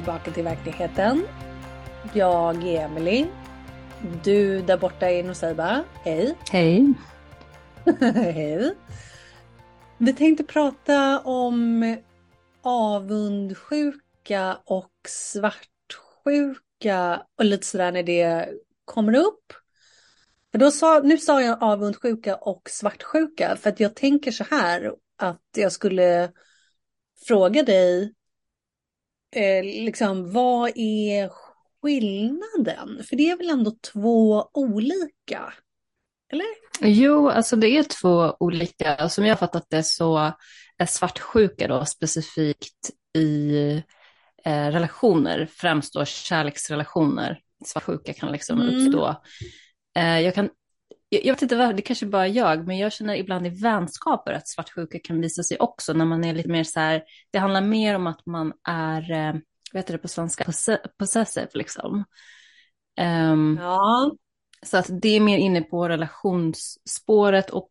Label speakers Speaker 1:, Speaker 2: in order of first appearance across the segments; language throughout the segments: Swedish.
Speaker 1: Tillbaka till verkligheten. Jag är Emelie. Du där borta är Noseiba. Hej!
Speaker 2: Hej!
Speaker 1: Hej! Vi tänkte prata om avundsjuka och svartsjuka och lite sådär när det kommer upp. För då sa, nu sa jag avundsjuka och svartsjuka för att jag tänker så här att jag skulle fråga dig, eh, liksom, vad är skillnaden? För det är väl ändå två olika? Eller?
Speaker 2: Jo, alltså det är två olika. Som jag har fattat det så är svartsjuka då specifikt i eh, relationer, främst då kärleksrelationer. Svartsjuka kan liksom
Speaker 1: Mm.
Speaker 2: uppstå. Eh, jag kan jag jag vet inte vad, det kanske bara är jag, men jag känner ibland i vänskaper att svartsjuka kan visa sig också när man är lite mer så här, det handlar mer om att man är, eh, vad heter det på svenska, Posse- possessive liksom. Ehm,
Speaker 1: Ja.
Speaker 2: så att det är mer inne på relationsspåret och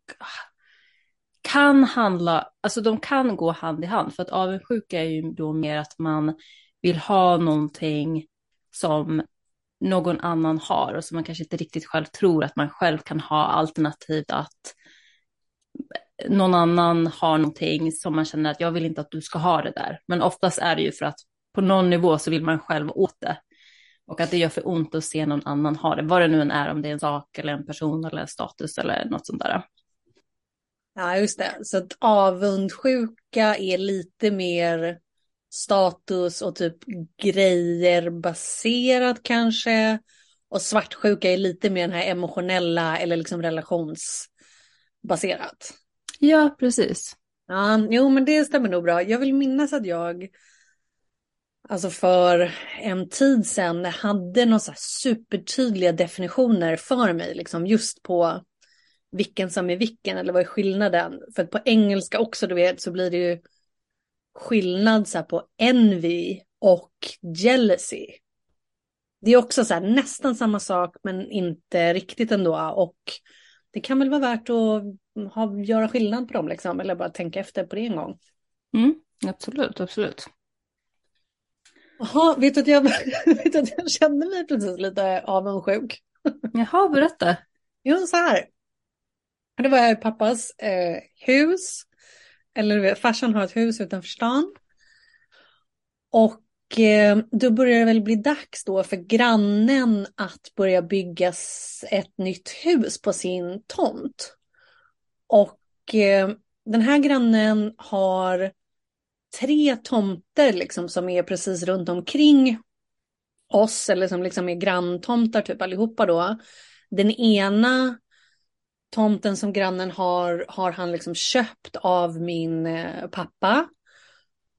Speaker 2: kan handla, alltså de kan gå hand i hand, för att avundsjuka är ju då mer att man vill ha någonting som någon annan har och som man kanske inte riktigt själv tror att man själv kan ha alternativt att någon annan har någonting som man känner att jag vill inte att du ska ha det där. Men oftast är det ju för att på någon nivå så vill man själv åt det. Och att det gör för ont att se någon annan ha det, vad det nu än är, om det är en sak eller en person eller en status eller något sånt där.
Speaker 1: ja, just det. Så att avundsjuka är lite mer status och typ grejer baserat kanske. Och svartsjuka är lite mer den här emotionella eller liksom relationsbaserat.
Speaker 2: Ja, precis.
Speaker 1: Ja, jo men det stämmer nog bra. Jag vill minnas att jag, alltså för en tid sedan, hade några supertydliga definitioner för mig, liksom just på vilken som är vilken, eller vad är skillnaden? För att på engelska också, du vet, så blir det ju skillnad så på envy och jealousy. Det är också så här nästan samma sak, men inte riktigt ändå. Och det kan väl vara värt att ha, göra skillnad på dem, liksom, eller bara tänka efter på det en gång.
Speaker 2: Mm, absolut, absolut.
Speaker 1: Jaha, vet du att jag, vet att jag kände mig precis lite avundsjuk?
Speaker 2: Jaha, berätta.
Speaker 1: Jo, så här. Det var pappas eh, hus. Eller du vet, farsan har ett hus utanför stan. Och eh, då börjar det väl bli dags då för grannen att börja bygga ett nytt hus på sin tomt. Och eh, den här grannen har tre tomter liksom som är precis runt omkring oss eller som liksom är granntomtar typ allihopa då. Den ena tomten som grannen har har han liksom köpt av min eh, pappa.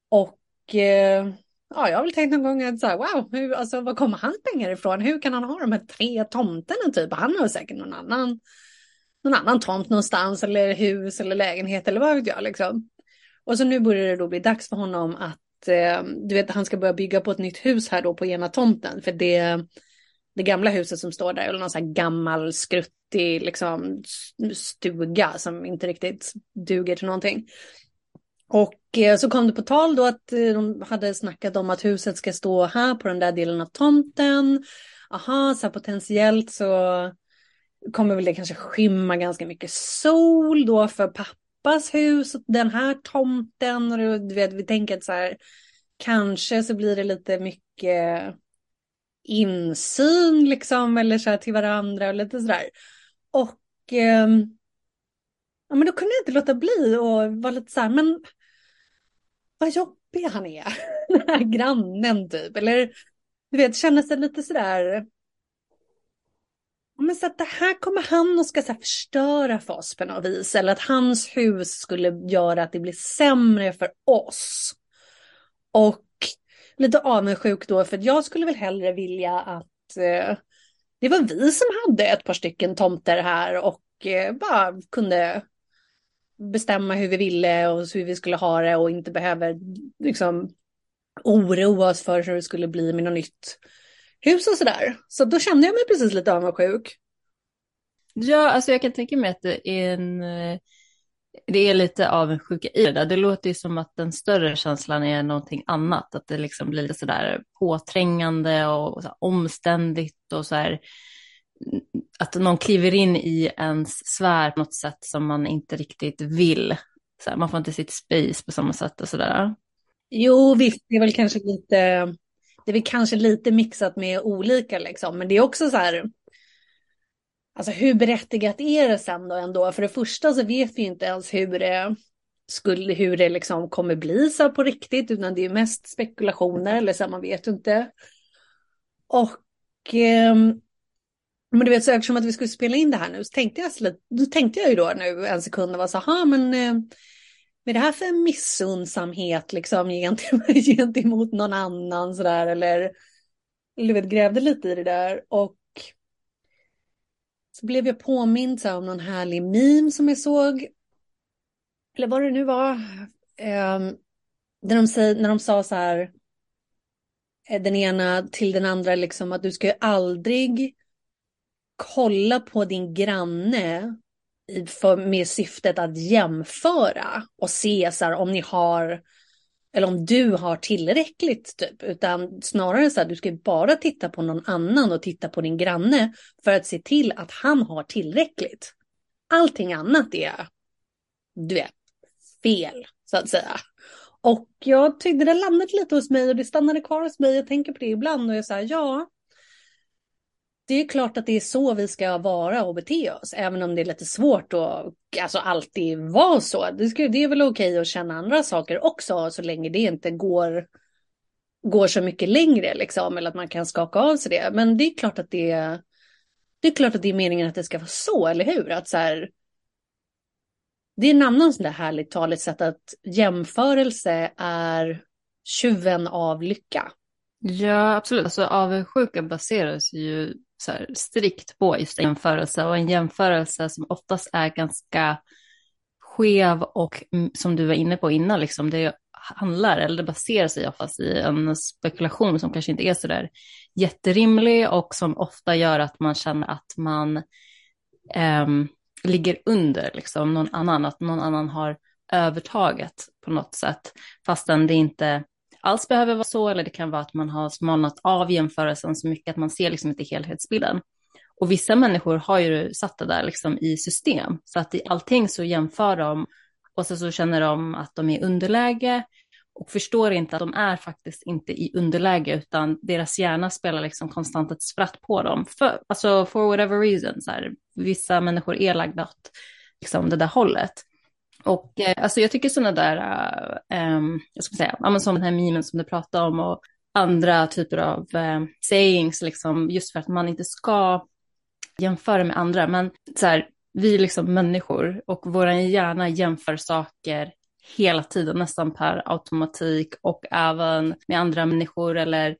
Speaker 1: Och eh, ja, jag har väl tänkt någon gång att så här, wow, hur, alltså, var kommer hans pengar ifrån? Hur kan han ha de här tre tomterna typ? Han har säkert någon annan, någon annan tomt någonstans eller hus eller lägenhet eller vad vet jag liksom. Och så nu börjar det då bli dags för honom att, eh, du vet, han ska börja bygga på ett nytt hus här då på ena tomten. För det, det gamla huset som står där, eller någon sån här gammal skruttig liksom stuga som inte riktigt duger till någonting. Och eh, så kom det på tal då att eh, de hade snackat om att huset ska stå här på den där delen av tomten. Aha, så här potentiellt så kommer väl det kanske skymma ganska mycket sol då för pappas hus och den här tomten. Och du vet, vi tänker att så här, kanske så blir det lite mycket insyn liksom eller så här till varandra och lite sådär. Och eh, ja, men då kunde jag inte låta bli och vara lite så här, men vad jobbig han är, den här grannen typ. Eller du vet, känner sig lite sådär, ja, men men så att det här kommer han och ska så förstöra för oss på något vis. Eller att hans hus skulle göra att det blir sämre för oss. Och lite avundsjuk då, för jag skulle väl hellre vilja att eh, det var vi som hade ett par stycken tomter här och eh, bara kunde bestämma hur vi ville och hur vi skulle ha det och inte behöver liksom oroa oss för hur det skulle bli med något nytt hus och sådär. Så då kände jag mig precis lite avundsjuk.
Speaker 2: Ja, alltså jag kan tänka mig att det är en eh, det är lite avundsjuka i det där. Det låter ju som att den större känslan är någonting annat, att det liksom blir lite sådär påträngande och så omständigt och så här, att någon kliver in i ens sfär på något sätt som man inte riktigt vill. Så här, man får inte sitt space på samma sätt och sådär.
Speaker 1: Jo, visst, det är väl kanske lite, det är väl kanske lite mixat med olika liksom, men det är också så här, Alltså hur berättigat är det sen då ändå? För det första så vet vi inte ens hur det skulle, hur det liksom kommer bli så på riktigt, utan det är mest spekulationer eller så, man vet inte. Och eh, men du vet, så eftersom att vi skulle spela in det här nu så tänkte jag, då tänkte jag ju då nu en sekund och var så här, men eh, är det här för missundsamhet liksom gentemot någon annan sådär eller, du vet, grävde lite i det där och så blev jag påmind om någon härlig meme som jag såg. Eller vad det nu var. Eh, där de säger, när de sa så här. Eh, den ena till den andra liksom att du ska ju aldrig kolla på din granne för, med syftet att jämföra och se så här, om ni har eller om du har tillräckligt typ, utan snarare så här, du ska bara titta på någon annan och titta på din granne för att se till att han har tillräckligt. Allting annat är, du vet, fel så att säga. Och jag tyckte det landade lite hos mig och det stannade kvar hos mig. Jag tänker på det ibland och jag säger ja, det är klart att det är så vi ska vara och bete oss, även om det är lite svårt att alltså, alltid vara så. Det, ska, det är väl okej att känna andra saker också, så länge det inte går, går så mycket längre, liksom, eller att man kan skaka av sig det. Men det är klart att det, det är klart att det är meningen att det ska vara så, eller hur? Att så här, det är en annan sån där härligt taligt sätt att jämförelse är tjuven av lycka.
Speaker 2: Ja, absolut. Alltså avundsjuka baseras ju så här, strikt på just en jämförelse och en jämförelse som oftast är ganska skev och mm, som du var inne på innan, liksom, det handlar, eller det baserar sig oftast i en spekulation som kanske inte är så där jätterimlig och som ofta gör att man känner att man ähm, ligger under liksom, någon annan, att någon annan har övertaget på något sätt, fastän det inte alls behöver vara så, eller det kan vara att man har smalnat av jämförelsen så mycket att man ser liksom inte helhetsbilden. Och vissa människor har ju satt det där liksom i system, så att i allting så jämför de och så, så känner de att de är i underläge och förstår inte att de är faktiskt inte i underläge, utan deras hjärna spelar liksom konstant ett spratt på dem. För, alltså for whatever reason, så här, vissa människor är lagda åt liksom, det där hållet. Och eh, alltså jag tycker sådana där, äh, jag ska säga, ja, som den här memen som du pratade om och andra typer av äh, sayings, liksom, just för att man inte ska jämföra med andra. Men så här, vi är liksom människor och vår hjärna jämför saker hela tiden, nästan per automatik och även med andra människor eller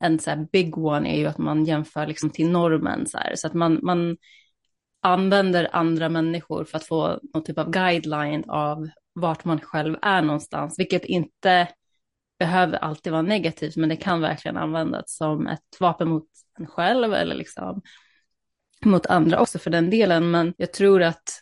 Speaker 2: en så här big one är ju att man jämför liksom till normen så här, så att man, man använder andra människor för att få någon typ av guideline av vart man själv är någonstans, vilket inte behöver alltid vara negativt, men det kan verkligen användas som ett vapen mot en själv eller liksom mot andra också för den delen. Men jag tror att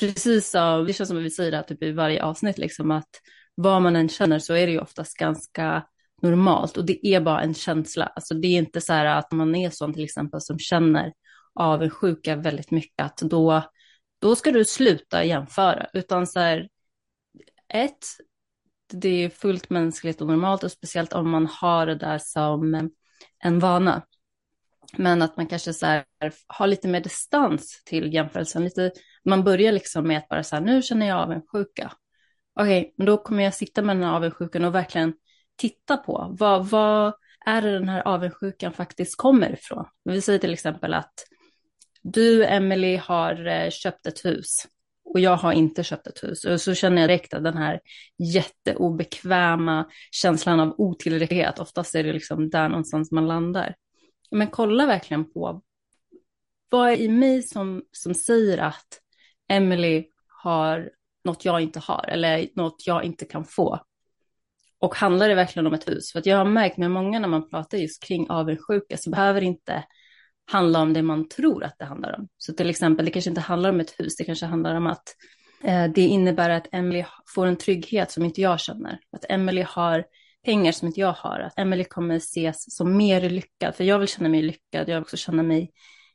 Speaker 2: precis som, det känns som att vi säger det här typ i varje avsnitt, liksom att vad man än känner så är det ju oftast ganska normalt och det är bara en känsla. Alltså det är inte så här att man är sån till exempel som känner avundsjuka väldigt mycket, att då, då ska du sluta jämföra, utan så här, ett, det är fullt mänskligt och normalt och speciellt om man har det där som en vana. Men att man kanske så här, har lite mer distans till jämförelsen. Lite, man börjar liksom med att bara så här, nu känner jag avundsjuka. Okej, okay, men då kommer jag sitta med den här avundsjukan och verkligen titta på vad, vad är det den här avundsjukan faktiskt kommer ifrån. Vi säger till exempel att du Emily har eh, köpt ett hus och jag har inte köpt ett hus. Och så känner jag direkt att den här jätteobekväma känslan av otillräcklighet, oftast är det liksom där någonstans man landar. Men kolla verkligen på vad är i mig som, som säger att Emily har något jag inte har eller något jag inte kan få. Och handlar det verkligen om ett hus? För att jag har märkt med många när man pratar just kring avundsjuka så behöver inte handla om det man tror att det handlar om. Så till exempel, det kanske inte handlar om ett hus, det kanske handlar om att eh, det innebär att Emily får en trygghet som inte jag känner. Att Emily har pengar som inte jag har. Att Emily kommer ses som mer lyckad. För jag vill känna mig lyckad, jag vill också känna mig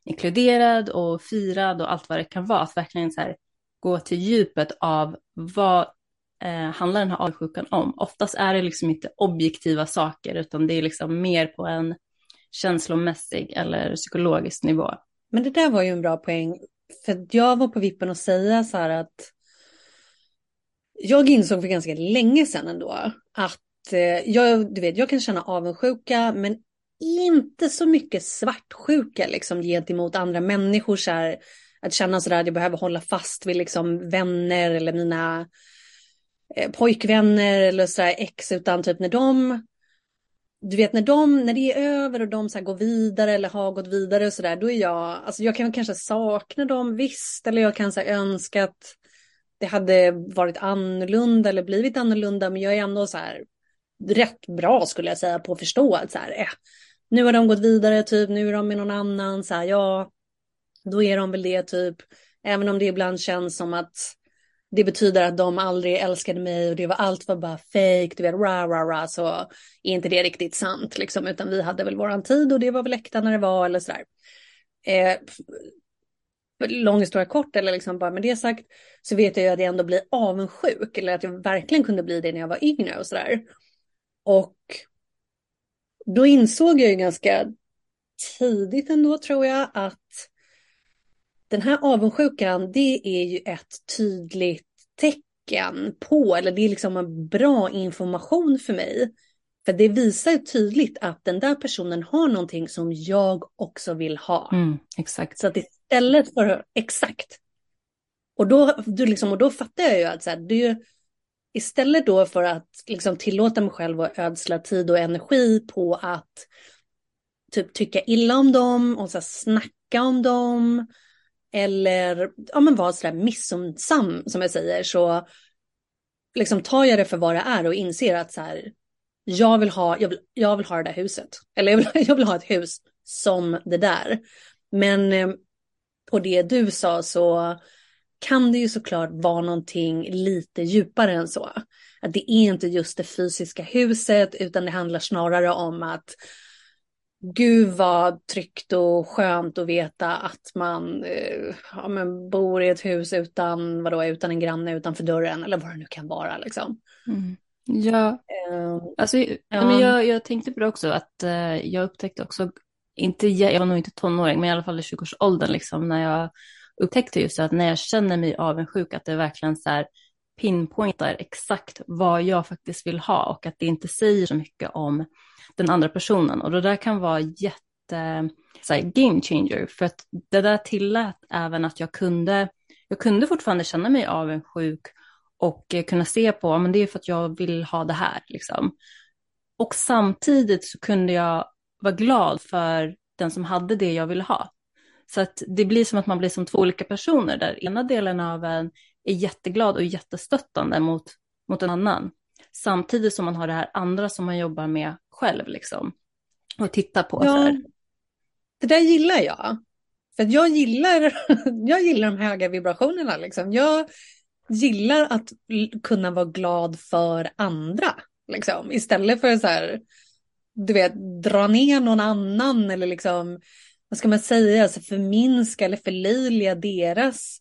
Speaker 2: inkluderad och firad och allt vad det kan vara. Att verkligen så här, gå till djupet av vad eh, handlar den här avundsjukan om. Oftast är det liksom inte objektiva saker utan det är liksom mer på en känslomässig eller psykologisk nivå.
Speaker 1: Men det där var ju en bra poäng. För jag var på vippen att säga så här att jag insåg för ganska länge sedan ändå att eh, jag, du vet, jag kan känna avundsjuka men inte så mycket svartsjuka liksom gentemot andra människor. Så här, att känna sådär att jag behöver hålla fast vid liksom vänner eller mina eh, pojkvänner eller sådär ex utan typ när de du vet när de, när det är över och de så går vidare eller har gått vidare och sådär, då är jag, alltså jag kan kanske sakna dem visst, eller jag kan så önska att det hade varit annorlunda eller blivit annorlunda, men jag är ändå så här rätt bra skulle jag säga på att förstå att så här, eh, nu har de gått vidare, typ, nu är de med någon annan, så här, ja, då är de väl det typ, även om det ibland känns som att det betyder att de aldrig älskade mig och det var allt var bara fake, du vet, ra, ra, ra, så är inte det riktigt sant, liksom, utan vi hade väl våran tid och det var väl äkta när det var eller sådär. Eh, lång historia kort, eller liksom bara med det sagt, så vet jag ju att jag ändå blir avundsjuk, eller att jag verkligen kunde bli det när jag var yngre och sådär. Och då insåg jag ju ganska tidigt ändå, tror jag, att den här avundsjukan, det är ju ett tydligt tecken på, eller det är liksom en bra information för mig. För det visar tydligt att den där personen har någonting som jag också vill ha.
Speaker 2: Mm, exakt.
Speaker 1: Så att istället för, exakt. Och då, du liksom, och då fattar jag ju att så här, det istället då för att liksom tillåta mig själv att ödsla tid och energi på att typ tycka illa om dem och så här, snacka om dem eller ja, men vara sådär missunnsam som jag säger så liksom tar jag det för vad det är och inser att så här, jag vill ha, jag vill, jag vill ha det där huset. Eller jag vill, jag vill ha ett hus som det där. Men eh, på det du sa så kan det ju såklart vara någonting lite djupare än så. Att det är inte just det fysiska huset utan det handlar snarare om att gud vad tryggt och skönt att veta att man eh, ja, men bor i ett hus utan, vadå, utan en granne utanför dörren eller vad det nu kan vara. Liksom.
Speaker 2: Mm. Ja, uh, alltså, ja. Men jag, jag tänkte på det också, att uh, jag upptäckte också, inte, jag var nog inte tonåring, men i alla fall i 20-årsåldern, liksom, när jag upptäckte just att när jag känner mig avundsjuk, att det verkligen så här pinpointar exakt vad jag faktiskt vill ha och att det inte säger så mycket om den andra personen. Och det där kan vara jätte så här, game changer, för att det där tillät även att jag kunde, jag kunde fortfarande känna mig avundsjuk och eh, kunna se på, men det är för att jag vill ha det här liksom. Och samtidigt så kunde jag vara glad för den som hade det jag ville ha. Så att det blir som att man blir som två olika personer där ena delen av en är jätteglad och jättestöttande mot, mot en annan. Samtidigt som man har det här andra som man jobbar med själv liksom. Och tittar på. Ja, så här.
Speaker 1: Det där gillar jag. För jag gillar, jag gillar de höga vibrationerna liksom. Jag gillar att kunna vara glad för andra. Liksom. Istället för så här, du vet, dra ner någon annan eller liksom, vad ska man säga, alltså förminska eller förlöjliga deras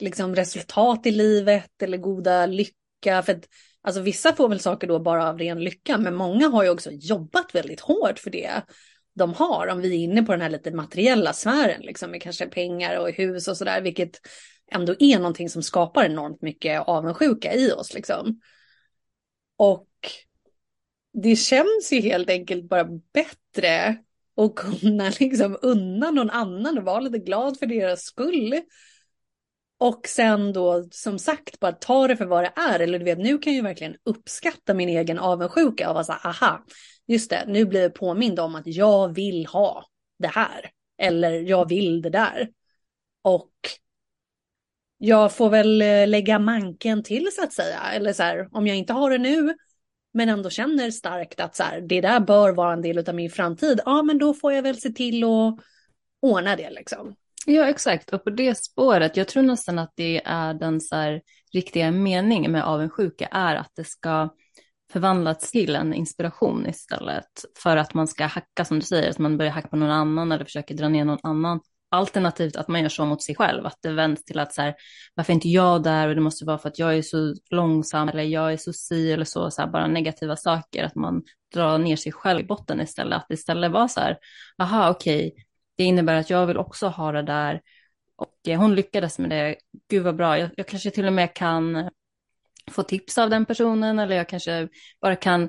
Speaker 1: liksom, resultat i livet eller goda lycka. För att Alltså vissa får väl saker då bara av ren lycka, men många har ju också jobbat väldigt hårt för det de har. Om vi är inne på den här lite materiella sfären, liksom med kanske pengar och hus och sådär, vilket ändå är någonting som skapar enormt mycket avundsjuka i oss liksom. Och det känns ju helt enkelt bara bättre att kunna liksom unna någon annan och vara lite glad för deras skull. Och sen då som sagt bara ta det för vad det är. Eller du vet, nu kan jag ju verkligen uppskatta min egen avundsjuka och vara så här, aha, just det, nu blir jag påmind om att jag vill ha det här. Eller jag vill det där. Och jag får väl eh, lägga manken till så att säga. Eller så här, om jag inte har det nu, men ändå känner starkt att så här, det där bör vara en del av min framtid. Ja, men då får jag väl se till att ordna det liksom.
Speaker 2: Ja, exakt. Och på det spåret, jag tror nästan att det är den så här, riktiga meningen med avundsjuka är att det ska förvandlats till en inspiration istället. För att man ska hacka, som du säger, att man börjar hacka på någon annan eller försöker dra ner någon annan. Alternativt att man gör så mot sig själv, att det vänds till att så här, varför är inte jag där och det måste vara för att jag är så långsam eller jag är så si eller så, så här, bara negativa saker, att man drar ner sig själv i botten istället, att istället vara så här, aha okej, okay, det innebär att jag vill också ha det där och eh, hon lyckades med det, gud vad bra, jag, jag kanske till och med kan få tips av den personen eller jag kanske bara kan,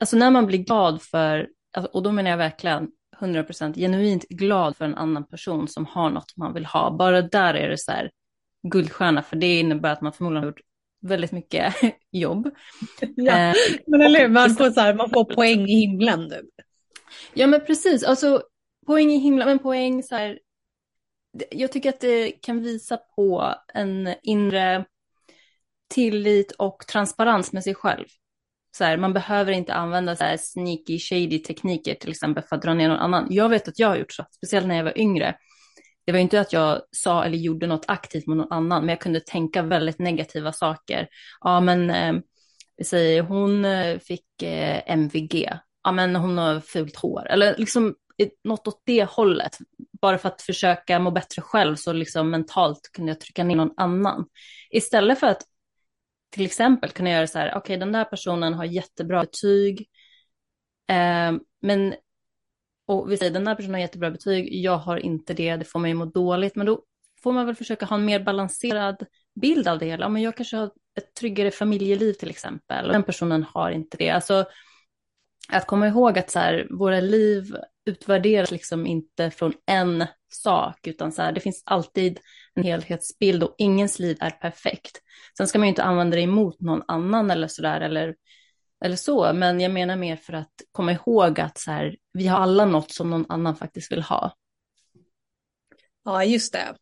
Speaker 2: alltså när man blir glad för, alltså, och då menar jag verkligen 100% genuint glad för en annan person som har något man vill ha. Bara där är det så här guldstjärna, för det innebär att man förmodligen har gjort väldigt mycket jobb.
Speaker 1: Ja, eh, men eller man får, så här, man får poäng i himlen nu.
Speaker 2: Ja, men precis. Alltså, poäng i himla, men poäng så här. Jag tycker att det kan visa på en inre tillit och transparens med sig själv. Så här, man behöver inte använda så här sneaky, shady tekniker till exempel för att dra ner någon annan. Jag vet att jag har gjort så, speciellt när jag var yngre. Det var inte att jag sa eller gjorde något aktivt mot någon annan, men jag kunde tänka väldigt negativa saker. Ja, men eh, vi säger hon eh, fick eh, MVG. Ja, men hon har fult hår. Eller liksom något åt det hållet. Bara för att försöka må bättre själv så liksom mentalt kunde jag trycka ner någon annan. Istället för att till exempel kunna göra så här, okej okay, den där personen har jättebra betyg, eh, men och vi säger den där personen har jättebra betyg, jag har inte det, det får mig må dåligt, men då får man väl försöka ha en mer balanserad bild av det hela. Men jag kanske har ett tryggare familjeliv till exempel, och den personen har inte det. Alltså, att komma ihåg att så här, våra liv utvärderas liksom inte från en sak, utan så här, det finns alltid en helhetsbild och ingens liv är perfekt. Sen ska man ju inte använda det emot någon annan eller sådär, eller, eller så, men jag menar mer för att komma ihåg att så här, vi har alla något som någon annan faktiskt vill ha.
Speaker 1: Ja, just det.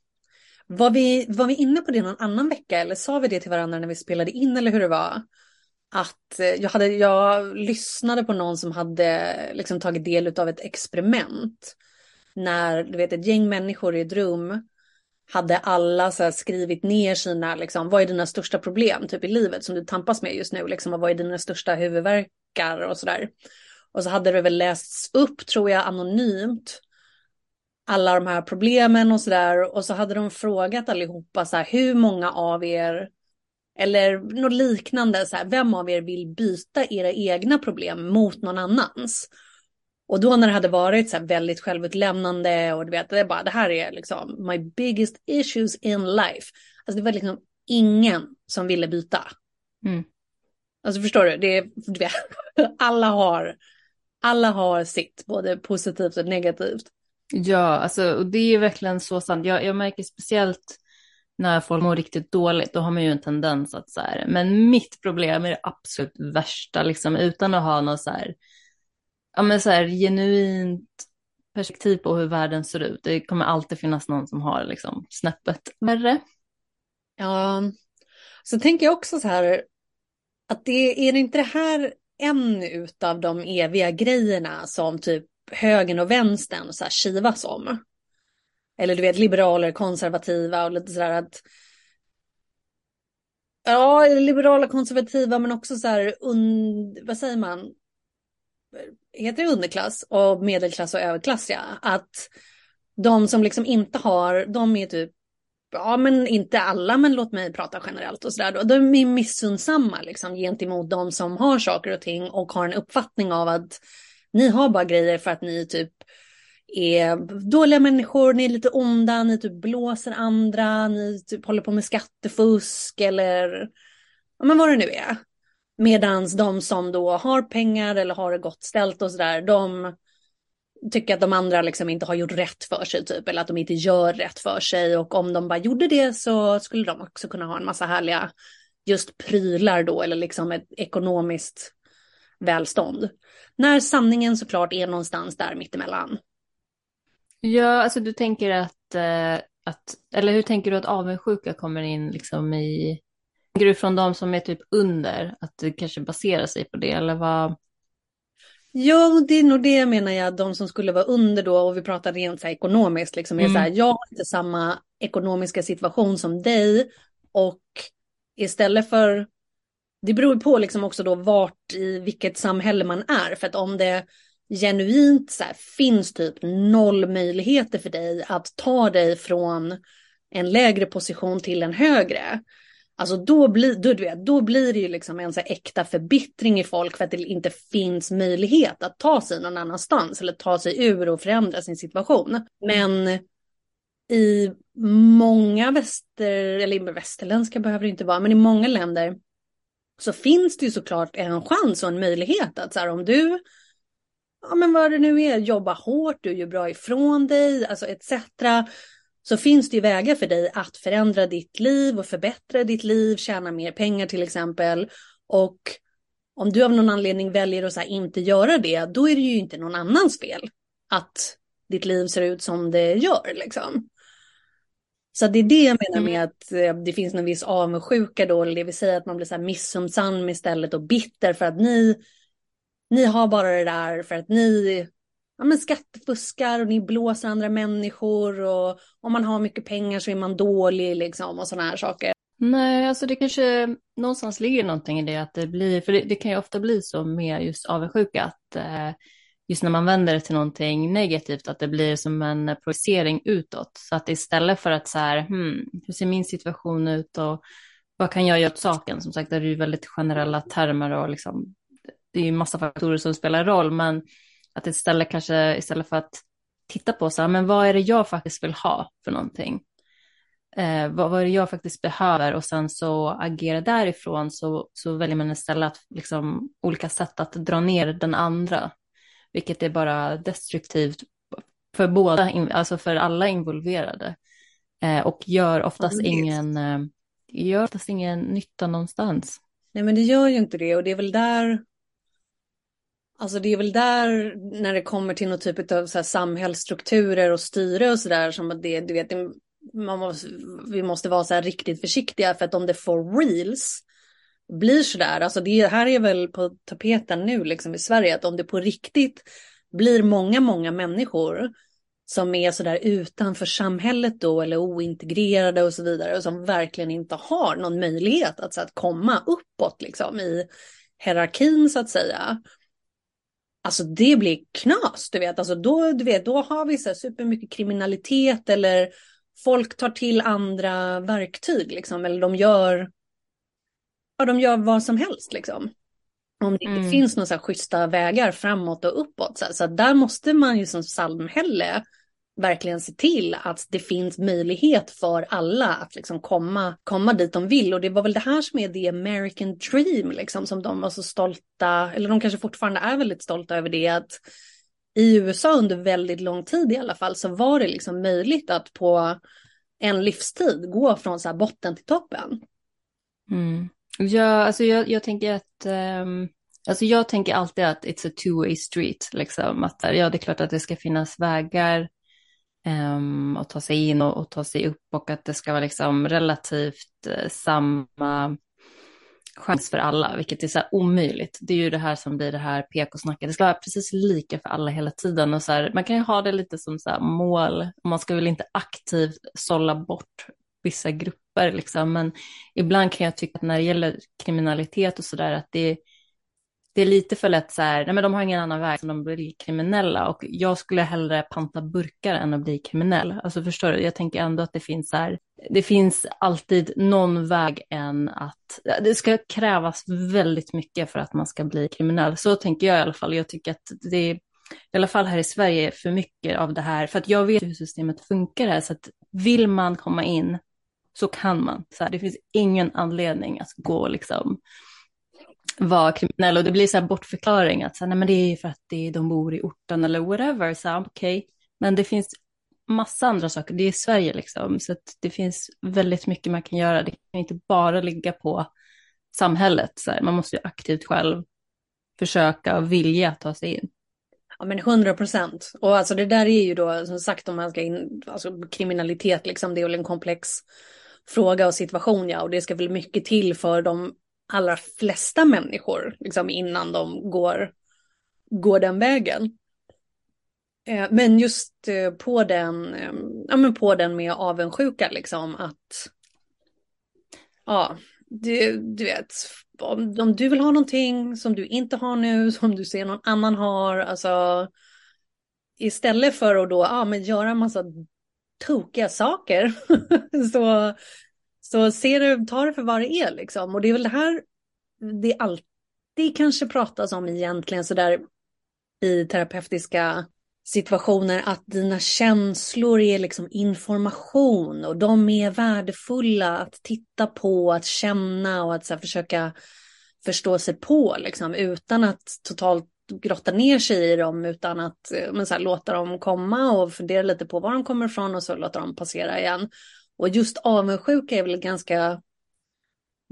Speaker 1: Var vi, var vi inne på det någon annan vecka eller sa vi det till varandra när vi spelade in eller hur det var? Att eh, jag, hade, jag lyssnade på någon som hade eh, liksom tagit del av ett experiment. När du vet, ett gäng människor i ett rum hade alla så skrivit ner sina, liksom, vad är dina största problem typ i livet som du tampas med just nu, liksom, och vad är dina största huvudvärkar och sådär. Och så hade det väl lästs upp, tror jag, anonymt, alla de här problemen och sådär. Och så hade de frågat allihopa så här, hur många av er, eller något liknande, så här, vem av er vill byta era egna problem mot någon annans? Och då när det hade varit så här väldigt självutlämnande och du vet, det, är bara, det här är liksom my biggest issues in life. Alltså det var liksom ingen som ville byta. Mm. Alltså förstår du, det är, du vet, alla har, alla har sitt, både positivt och negativt.
Speaker 2: Ja, alltså och det är verkligen så sant. Jag, jag märker speciellt när folk mår riktigt dåligt, då har man ju en tendens att så här, men mitt problem är det absolut värsta, liksom utan att ha något så här ja, men så här, genuint perspektiv på hur världen ser ut. Det kommer alltid finnas någon som har liksom snäppet värre.
Speaker 1: Ja, så tänker jag också så här att det är inte det här en utav de eviga grejerna som typ högern och vänstern så här kivas om. Eller du vet liberaler, konservativa och lite sådär att Ja, liberala, konservativa men också så här, un, vad säger man, heter det underklass och medelklass och överklass ja. Att de som liksom inte har, de är typ, ja men inte alla men låt mig prata generellt och sådär. De är missunnsamma liksom gentemot de som har saker och ting och har en uppfattning av att ni har bara grejer för att ni typ är dåliga människor, ni är lite onda, ni typ blåser andra, ni typ håller på med skattefusk eller ja, men vad det nu är. Medans de som då har pengar eller har det gott ställt och sådär, de tycker att de andra liksom inte har gjort rätt för sig typ, eller att de inte gör rätt för sig. Och om de bara gjorde det så skulle de också kunna ha en massa härliga just prylar då, eller liksom ett ekonomiskt välstånd. När sanningen såklart är någonstans där mittemellan.
Speaker 2: Ja, alltså du tänker att, eh, att, eller hur tänker du att avundsjuka kommer in liksom i, tänker du från de som är typ under, att det kanske baserar sig på det, eller vad?
Speaker 1: Ja, det är nog det menar jag, de som skulle vara under då, och vi pratar rent så här ekonomiskt, liksom, är mm. så här, jag har inte samma ekonomiska situation som dig, och istället för, det beror på liksom också då vart i vilket samhälle man är, för att om det genuint så här, finns typ noll möjligheter för dig att ta dig från en lägre position till en högre, Alltså då blir, då, du vet, då blir det ju liksom en så äkta förbittring i folk för att det inte finns möjlighet att ta sig någon annanstans eller ta sig ur och förändra sin situation. Men i många väster, eller västerländska behöver det inte vara, men i många länder så finns det ju såklart en chans och en möjlighet att så här, om du, ja men vad det nu är, jobbar hårt, du gör bra ifrån dig, alltså etc så finns det ju vägar för dig att förändra ditt liv och förbättra ditt liv, tjäna mer pengar till exempel. Och om du av någon anledning väljer att inte göra det, då är det ju inte någon annans fel att ditt liv ser ut som det gör. Liksom. Så det är det jag menar med mm. att eh, det finns någon viss avundsjuka då, det vill säga att man blir så här missunnsam istället och bitter för att ni, ni har bara det där för att ni ja, men skattefuskar och ni blåser andra människor och om man har mycket pengar så är man dålig liksom och sådana här saker.
Speaker 2: Nej, alltså det kanske någonstans ligger någonting i det att det blir, för det, det kan ju ofta bli så med just avundsjuka att eh, just när man vänder det till någonting negativt att det blir som en projicering utåt. Så att istället för att så här, hmm, hur ser min situation ut och vad kan jag göra åt saken? Som sagt, det är ju väldigt generella termer och liksom, det är ju massa faktorer som spelar roll, men att istället kanske, istället för att titta på så här, men vad är det jag faktiskt vill ha för någonting? Eh, vad, vad är det jag faktiskt behöver och sen så agera därifrån så, så väljer man istället att, liksom, olika sätt att dra ner den andra, vilket är bara destruktivt för båda, alltså för alla involverade eh, och gör oftast ingen, eh, gör oftast ingen nytta någonstans.
Speaker 1: Nej men det gör ju inte det och det är väl där Alltså det är väl där när det kommer till någon typ av så här samhällsstrukturer och styre och sådär som att det, du vet, man måste, vi måste vara så här riktigt försiktiga för att om det får reels, blir sådär. alltså det här är väl på tapeten nu liksom i Sverige, att om det på riktigt blir många, många människor som är sådär utanför samhället då eller ointegrerade och så vidare och som verkligen inte har någon möjlighet att, så att komma uppåt liksom i hierarkin så att säga Alltså det blir knas, du vet. Alltså då, du vet, då har vi så supermycket kriminalitet eller folk tar till andra verktyg liksom. Eller de gör, ja, de gör vad som helst liksom. Om det inte mm. finns några så här schyssta vägar framåt och uppåt. Så, så där måste man ju som samhälle verkligen se till att det finns möjlighet för alla att liksom komma, komma dit de vill. Och det var väl det här som är the American dream, liksom, som de var så stolta, eller de kanske fortfarande är väldigt stolta över det, att i USA under väldigt lång tid i alla fall så var det liksom möjligt att på en livstid gå från så här botten till toppen.
Speaker 2: Mm. Ja, alltså jag, jag tänker att um... Alltså jag tänker alltid att it's a two-way street, liksom. Att ja, det är klart att det ska finnas vägar Ehm, um, och ta sig in och, och, ta sig upp och att det ska vara liksom relativt uh, samma chans för alla, vilket är så här omöjligt. Det är ju det här som blir det här PK-snacket. Det ska vara precis lika för alla hela tiden. Och så här, man kan ju ha det lite som så mål. Man ska väl inte aktivt sålla bort vissa grupper, liksom. men ibland kan jag tycka att när det gäller kriminalitet och så där, att det det är lite för lätt så här, nej men de har ingen annan väg, så de blir kriminella och jag skulle hellre panta burkar än att bli kriminell. Alltså förstår du, jag tänker ändå att det finns så här, det finns alltid någon väg än att, det ska krävas väldigt mycket för att man ska bli kriminell. Så tänker jag i alla fall, jag tycker att det är i alla fall här i Sverige för mycket av det här, för att jag vet hur systemet funkar här, så att vill man komma in så kan man. Så här, det finns ingen anledning att gå liksom vara kriminell och det blir så här bortförklaring att så här, nej, men det är för att det, de bor i orten eller whatever. Så okej, okay. men det finns massa andra saker. Det är Sverige liksom, så det finns väldigt mycket man kan göra. Det kan inte bara ligga på samhället. Så här. Man måste ju aktivt själv försöka och vilja ta sig in.
Speaker 1: Ja men 100 procent. Och alltså det där är ju då som sagt om man ska in, alltså kriminalitet liksom, det är väl en komplex fråga och situation ja. Och det ska väl mycket till för de allra flesta människor liksom innan de går, går den vägen. Eh, men just eh, på den, eh, ja men på den med avundsjuka liksom att, ja, du, du vet, om, om du vill ha någonting som du inte har nu, som du ser någon annan har, alltså istället för att då, ja men göra en massa tokiga saker, så, så ser du, ta det för vad det är liksom. Och det är väl det här det alltid kanske pratas om egentligen sådär i terapeutiska situationer att dina känslor är liksom information och de är värdefulla att titta på, att känna och att så här, försöka förstå sig på liksom utan att totalt grotta ner sig i dem utan att eh, men så här, låta dem komma och fundera lite på var de kommer ifrån och så låta dem passera igen. Och just avundsjuka är väl ganska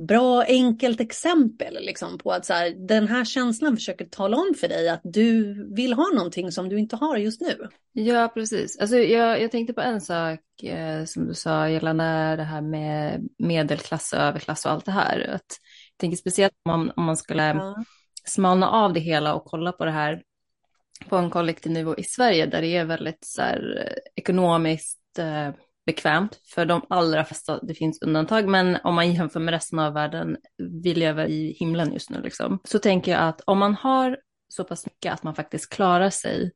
Speaker 1: bra enkelt exempel liksom, på att så här, den här känslan försöker tala om för dig att du vill ha någonting som du inte har just nu.
Speaker 2: Ja, precis. Alltså, jag, jag tänkte på en sak eh, som du sa gällande det här med medelklass och överklass och allt det här. Att, jag tänker speciellt om man, om man skulle ja. smalna av det hela och kolla på det här på en kollektiv nivå i Sverige där det är väldigt så här, ekonomiskt eh, bekvämt för de allra flesta, det finns undantag, men om man jämför med resten av världen, vi lever i himlen just nu liksom, så tänker jag att om man har så pass mycket att man faktiskt klarar sig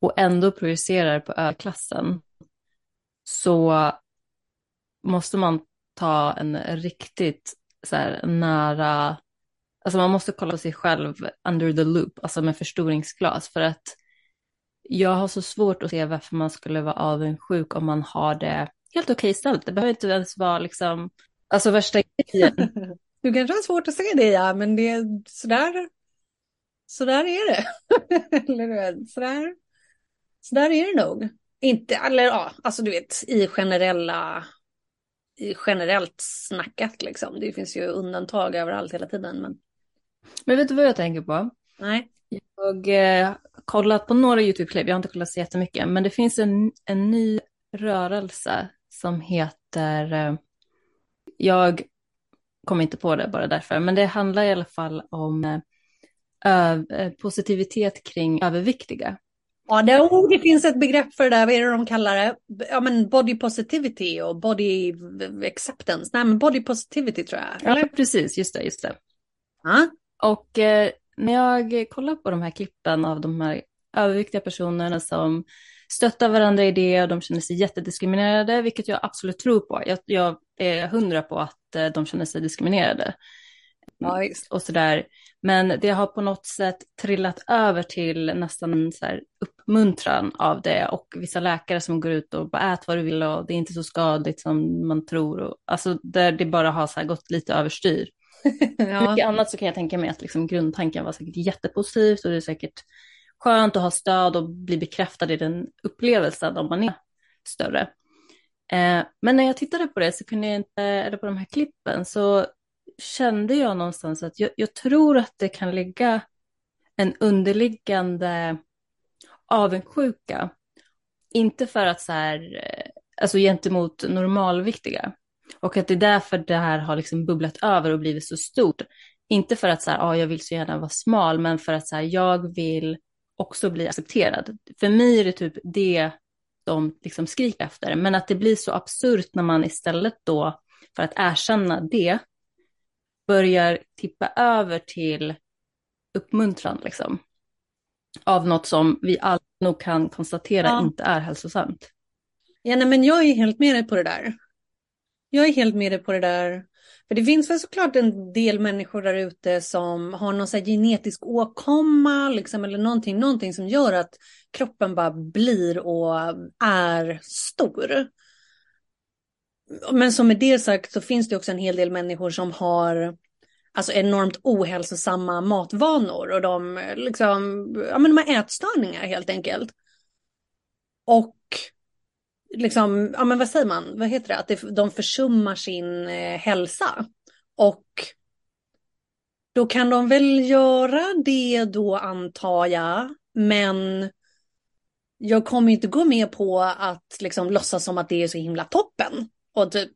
Speaker 2: och ändå projicerar på överklassen så måste man ta en riktigt så här, nära, alltså man måste kolla sig själv under the loop, alltså med förstoringsglas för att jag har så svårt att se varför man skulle vara avundsjuk om man har det helt okej ställt. Det behöver inte ens vara liksom, alltså värsta grejen.
Speaker 1: Du kanske har svårt att se det ja, men det är sådär, sådär är det. eller sådär, sådär är det nog. Inte, eller ja, alltså du vet i generella, i generellt snackat liksom. Det finns ju undantag överallt hela tiden. Men,
Speaker 2: men vet du vad jag tänker på?
Speaker 1: Nej.
Speaker 2: Jag eh, kollat på några YouTube-klipp, jag har inte kollat så jättemycket, men det finns en, en ny rörelse som heter, eh, jag kommer inte på det bara därför, men det handlar i alla fall om eh, ö, eh, positivitet kring överviktiga.
Speaker 1: Ja, det, oh, det finns ett begrepp för det där, vad är det de kallar det? Ja, men body positivity och body acceptance. Nej, men body positivity tror jag.
Speaker 2: Eller? Ja, precis, just det, just det.
Speaker 1: Ja.
Speaker 2: Och eh, när jag kollar på de här klippen av de här överviktiga personerna som stöttar varandra i det och de känner sig jättediskriminerade, vilket jag absolut tror på. Jag, jag är hundra på att eh, de känner sig diskriminerade.
Speaker 1: Ja,
Speaker 2: och sådär. Men det har på något sätt trillat över till nästan så här uppmuntran av det och vissa läkare som går ut och bara ät vad du vill och det är inte så skadligt som man tror. Och, alltså där det bara har så gått lite överstyr. ja. Mycket annat så kan jag tänka mig att liksom grundtanken var säkert jättepositivt och det är säkert skönt att ha stöd och bli bekräftad i den upplevelsen om man är större. Eh, men när jag tittade på det så kunde jag inte, eller på de här klippen, så kände jag någonstans att jag, jag tror att det kan ligga en underliggande avundsjuka. Inte för att så här, eh, alltså gentemot normalviktiga, och att det är därför det här har liksom bubblat över och blivit så stort. Inte för att så här, ah, jag vill så gärna vara smal, men för att så här, jag vill också bli accepterad. För mig är det typ det de liksom skriker efter. Men att det blir så absurt när man istället då, för att erkänna det, börjar tippa över till uppmuntran liksom. Av något som vi alla nog kan konstatera ja. inte är hälsosamt.
Speaker 1: Ja, nej, men jag är helt med dig på det där. Jag är helt med dig på det där. För det finns väl såklart en del människor där ute som har någon så genetisk åkomma liksom, eller någonting, någonting som gör att kroppen bara blir och är stor. Men som med det sagt så finns det också en hel del människor som har alltså enormt ohälsosamma matvanor och de, liksom, ja, men de har ätstörningar helt enkelt. Och liksom, ja men vad säger man, vad heter det, att det, de försummar sin eh, hälsa. Och då kan de väl göra det då antar jag, men jag kommer inte gå med på att liksom låtsas som att det är så himla toppen. Och typ,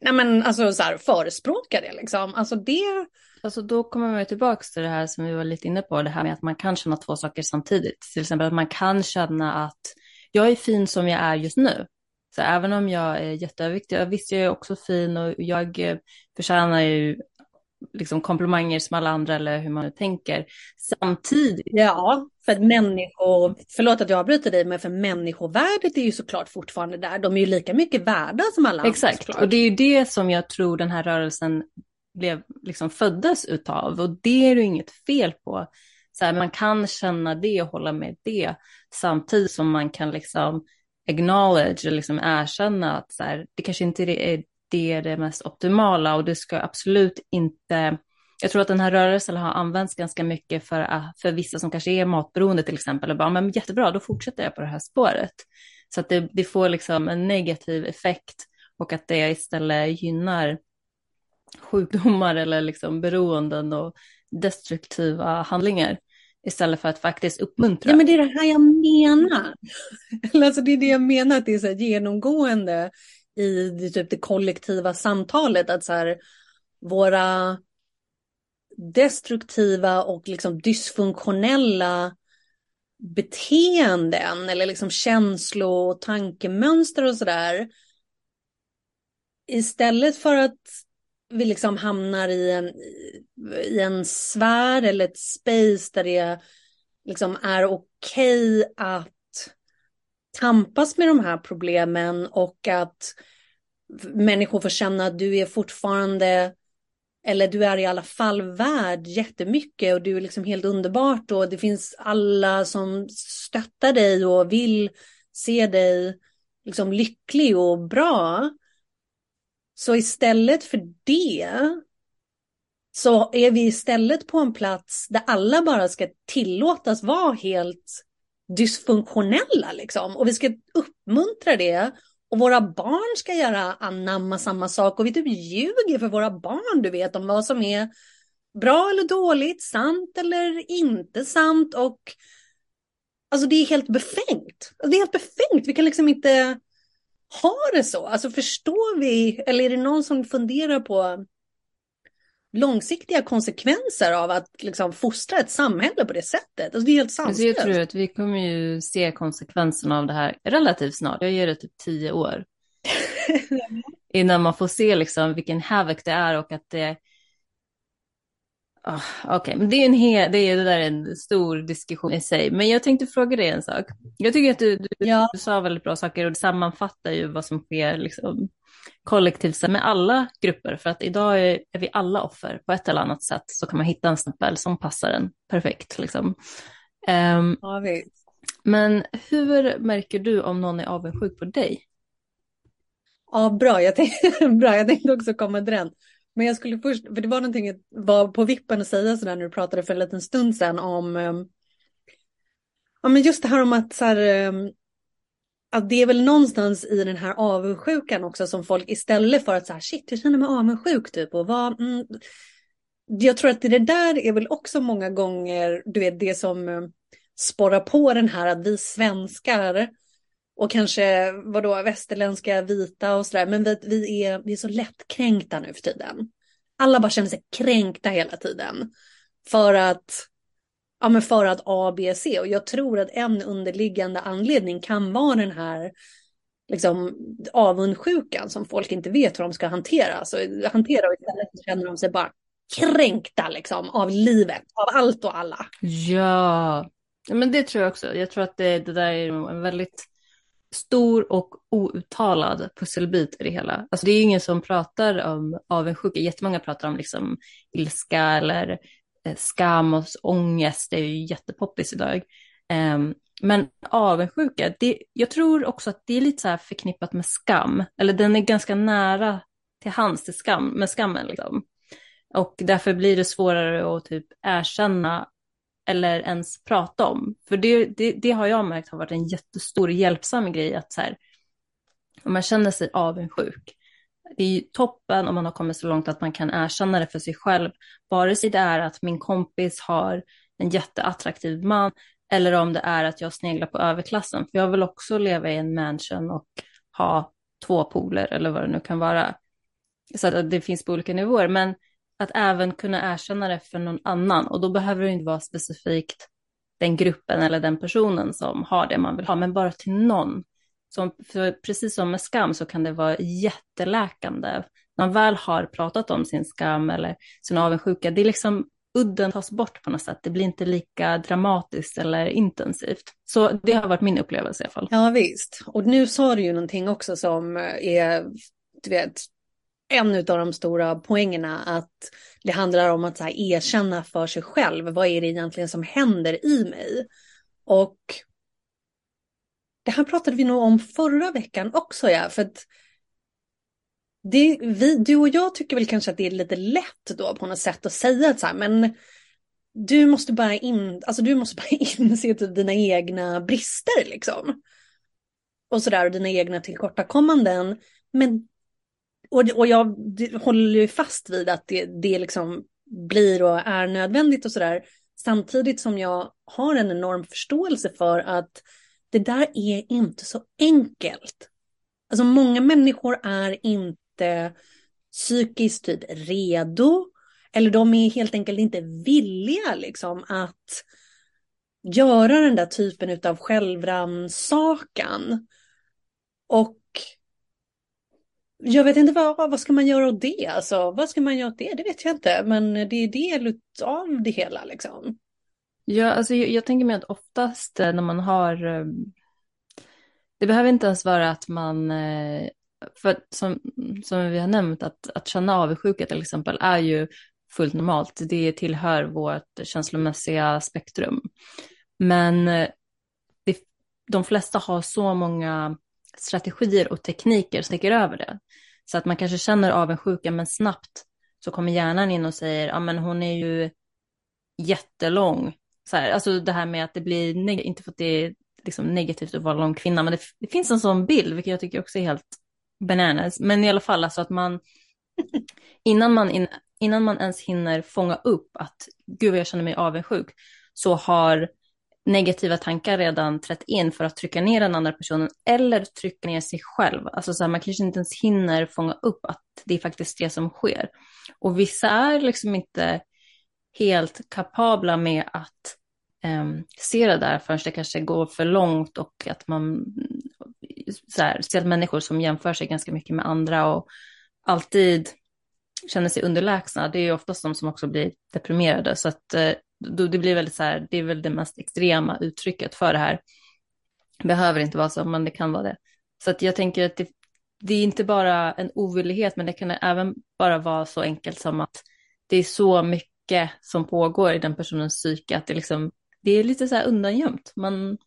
Speaker 1: nej men alltså så här, förespråka det liksom. Alltså det...
Speaker 2: Alltså då kommer man tillbaka till det här som vi var lite inne på, det här med att man kan känna två saker samtidigt. Till exempel att man kan känna att jag är fin som jag är just nu. Så även om jag är jätteöverviktig, visst jag är också fin och jag eh, förtjänar ju liksom komplimanger som alla andra eller hur man nu tänker. Samtidigt.
Speaker 1: Ja, för att människor, förlåt att jag avbryter dig, men för människovärdet är ju såklart fortfarande där. De är ju lika mycket värda som alla
Speaker 2: andra. Exakt, och det är ju det som jag tror den här rörelsen blev, liksom föddes utav och det är ju inget fel på. Så här, man kan känna det och hålla med det samtidigt som man kan liksom acknowledge, liksom erkänna att så här, det kanske inte är det är det mest optimala och det ska absolut inte jag tror att den här rörelsen har använts ganska mycket för, ah, för vissa som kanske är matberoende till exempel och bara, men jättebra, då fortsätter jag på det här spåret. Så att det, det får liksom en negativ effekt och att det istället gynnar sjukdomar eller liksom beroenden och destruktiva handlingar istället för att faktiskt uppmuntra.
Speaker 1: Ja, men det är det här jag menar. alltså det är det jag menar, att det är så genomgående i det, typ det kollektiva samtalet. Att så här, våra destruktiva och liksom dysfunktionella beteenden eller liksom känslo och tankemönster och sådär. Istället för att vi liksom hamnar i en, i en sfär eller ett space där det liksom är okej okay att tampas med de här problemen och att människor får känna att du är fortfarande eller du är i alla fall värd jättemycket och du är liksom helt underbart och det finns alla som stöttar dig och vill se dig liksom lycklig och bra. Så istället för det så är vi istället på en plats där alla bara ska tillåtas vara helt dysfunktionella liksom. Och vi ska uppmuntra det. Och våra barn ska göra anamma samma sak. Och vi typ ljuger för våra barn, du vet, om vad som är bra eller dåligt, sant eller inte sant. Och alltså det är helt befängt. Alltså, det är helt befängt. Vi kan liksom inte ha det så. Alltså förstår vi, eller är det någon som funderar på långsiktiga konsekvenser av att liksom fostra ett samhälle på det sättet. Alltså det är helt sanslöst.
Speaker 2: Jag tror att vi kommer ju se konsekvenserna av det här relativt snart. Jag ger det typ tio år. Innan man får se liksom vilken havoc det är och att det... Oh, Okej, okay. men det är, en hel, det, är, det där är en stor diskussion i sig. Men jag tänkte fråga dig en sak. Jag tycker att du, du, ja. du sa väldigt bra saker och det sammanfattar ju vad som sker liksom, kollektivt med alla grupper, för att idag är, är, vi alla offer på ett eller annat sätt, så kan man hitta en stämpel som passar en perfekt. Liksom. Um, ja, men hur märker du om någon är avundsjuk på dig?
Speaker 1: Ja, bra. Jag, tänkte, bra. jag tänkte också komma till den. Men jag skulle först, för det var någonting jag var på vippen att säga sådär när du pratade för en liten stund sedan om, eh, ja men just det här om att så här, eh, att det är väl någonstans i den här avundsjukan också som folk istället för att så här shit jag känner mig avundsjuk typ och vad mm, jag tror att det där är väl också många gånger du vet det som eh, sporrar på den här att vi svenskar och kanske vadå västerländska vita och sådär men vi, vi, är, vi är så lättkränkta nu för tiden. Alla bara känner sig kränkta hela tiden. För att Ja, men för att A, B, C. Och jag tror att en underliggande anledning kan vara den här liksom, avundsjukan som folk inte vet hur de ska hantera. Så hantera och istället känner de sig bara kränkta liksom, av livet, av allt och alla.
Speaker 2: Ja, men det tror jag också. Jag tror att det, det där är en väldigt stor och outtalad pusselbit i det hela. Alltså det är ingen som pratar om avundsjuka. Jättemånga pratar om liksom ilska eller eh, skam och ångest det är ju jättepoppis idag. Um, men avundsjuka, det, jag tror också att det är lite så här förknippat med skam. Eller den är ganska nära till hands till skam, med skammen. Liksom. Och därför blir det svårare att typ erkänna eller ens prata om. För det, det, det har jag märkt har varit en jättestor hjälpsam grej att så här, om man känner sig avundsjuk, det är ju toppen om man har kommit så långt att man kan erkänna det för sig själv, vare sig det är att min kompis har en jätteattraktiv man eller om det är att jag sneglar på överklassen. För jag vill också leva i en mansion och ha två pooler eller vad det nu kan vara. Så att det finns på olika nivåer. Men att även kunna erkänna det för någon annan. Och då behöver det inte vara specifikt den gruppen eller den personen som har det man vill ha, men bara till någon. Som, för precis som med skam så kan det vara jätteläkande. När man väl har pratat om sin skam eller sin avundsjuka, det är liksom udden tas bort på något sätt. Det blir inte lika dramatiskt eller intensivt. Så det har varit min upplevelse i alla fall.
Speaker 1: Ja visst. Och nu sa du ju någonting också som eh, är, du vet, en av de stora poängerna att det handlar om att så här, erkänna för sig själv. Vad är det egentligen som händer i mig? Och det här pratade vi nog om förra veckan också, ja. För att det, vi, du och jag tycker väl kanske att det är lite lätt då på något sätt att säga att så här, men du måste bara, in, alltså du måste bara inse typ dina egna brister liksom. Och sådär, och dina egna tillkortakommanden. Men, och, och jag håller ju fast vid att det, det liksom blir och är nödvändigt och sådär. Samtidigt som jag har en enorm förståelse för att det där är inte så enkelt. Alltså många människor är inte psykiskt typ redo. Eller de är helt enkelt inte villiga liksom att göra den där typen av självrannsakan. Och jag vet inte vad, vad ska man göra åt det? Alltså, vad ska man göra åt det? Det vet jag inte. Men det är del av det hela liksom.
Speaker 2: Ja, alltså jag, jag tänker mig att oftast eh, när man har ehm, det behöver inte ens vara att man eh, för som, som vi har nämnt, att, att känna avundsjuka till exempel är ju fullt normalt. Det tillhör vårt känslomässiga spektrum. Men eh, det, de flesta har så många strategier och tekniker sticker över det. Så att man kanske känner avundsjuka, men snabbt så kommer hjärnan in och säger, ja men hon är ju jättelång. Så här, alltså det här med att det blir, inte för att det är liksom negativt att vara lång kvinna, men det, det finns en sån bild, vilket jag tycker också är helt bananas. Men i alla fall alltså att man, innan man, in, innan man ens hinner fånga upp att gud vad jag känner mig avundsjuk, så har negativa tankar redan trätt in för att trycka ner den andra personen eller trycka ner sig själv. Alltså så här, man kanske inte ens hinner fånga upp att det är faktiskt det som sker. Och vissa är liksom inte helt kapabla med att um, se det där förrän det kanske går för långt och att man så här, ser människor som jämför sig ganska mycket med andra och alltid känner sig underlägsna, det är ju oftast de som också blir deprimerade. Så att eh, det blir väldigt så här, det är väl det mest extrema uttrycket för det här. Det behöver inte vara så, men det kan vara det. Så att jag tänker att det, det är inte bara en ovillighet, men det kan även bara vara så enkelt som att det är så mycket som pågår i den personens psyke, att det, liksom, det är lite så här undangömt. Man,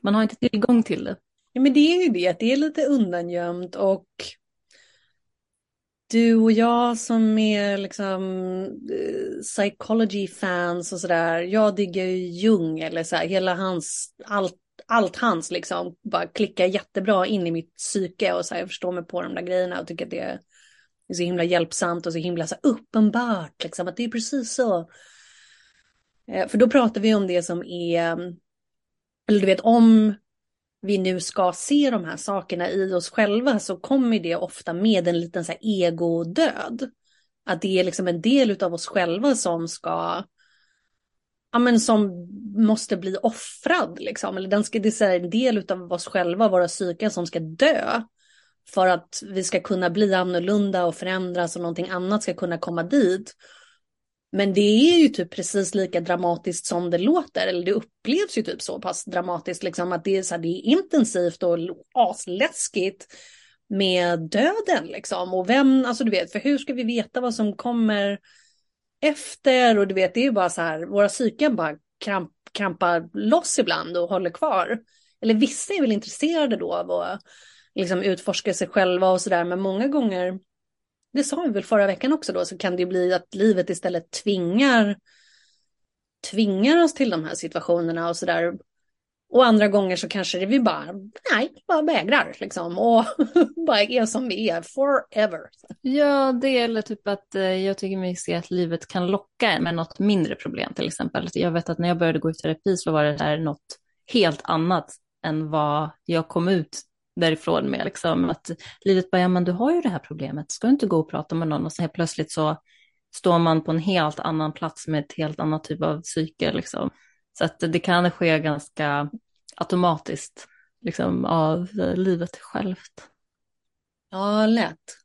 Speaker 2: man har inte tillgång till det.
Speaker 1: Ja men det är ju det, det är lite undangömt och du och jag som är liksom eh, psychology fans och sådär, jag diggar ju Jung eller så här, hela hans, allt, allt hans liksom bara klickar jättebra in i mitt psyke och så här, jag förstår mig på de där grejerna och tycker att det är, så himla hjälpsamt och så himla så här, uppenbart liksom att det är precis så. Eh, för då pratar vi om det som är, mm, eller du vet om vi nu ska se de här sakerna i oss själva så kommer det ofta med en liten så här egodöd. Att det är liksom en del av oss själva som ska, ja men som måste bli offrad liksom. Eller den ska, det är en del av oss själva, våra psyken som ska dö. För att vi ska kunna bli annorlunda och förändras och någonting annat ska kunna komma dit. Men det är ju typ precis lika dramatiskt som det låter, eller det upplevs ju typ så pass dramatiskt, liksom att det är, så här, det är intensivt och asläskigt med döden liksom. Och vem, alltså du vet, för hur ska vi veta vad som kommer efter? Och du vet, det är ju bara så här, våra psyken bara kramp, krampar loss ibland och håller kvar. Eller vissa är väl intresserade då av att liksom utforska sig själva och sådär, men många gånger det sa vi väl förra veckan också då, så kan det ju bli att livet istället tvingar, tvingar oss till de här situationerna och sådär. Och andra gånger så kanske det vi bara, nej, bara vägrar liksom och bara är som vi är forever.
Speaker 2: Ja, det eller typ att eh, jag tycker mig se att livet kan locka en med något mindre problem till exempel. Jag vet att när jag började gå i terapi så var det där något helt annat än vad jag kom ut därifrån med. Liksom. Att livet bara, ja men du har ju det här problemet, ska du inte gå och prata med någon och så helt plötsligt så står man på en helt annan plats med ett helt annat typ av psyke. Liksom. Så att det kan ske ganska automatiskt liksom, av eh, livet självt.
Speaker 1: Ja, lätt.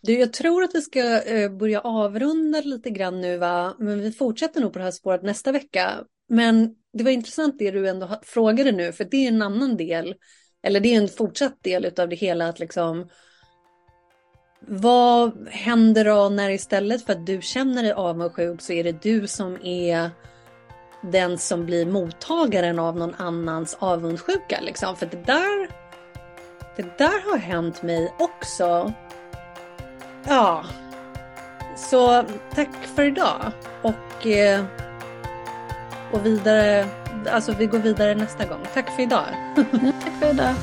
Speaker 1: Du, jag tror att vi ska eh, börja avrunda lite grann nu, va? men vi fortsätter nog på det här spåret nästa vecka. Men det var intressant det du ändå frågade nu, för det är en annan del, eller det är en fortsatt del av det hela, att liksom vad händer då när istället för att du känner dig avundsjuk så är det du som är den som blir mottagaren av någon annans avundsjuka. Liksom. För det där, det där har hänt mig också. Ja, så tack för idag. Och, eh, och vidare, alltså vi går vidare nästa gång. Tack för idag.
Speaker 2: tack för idag.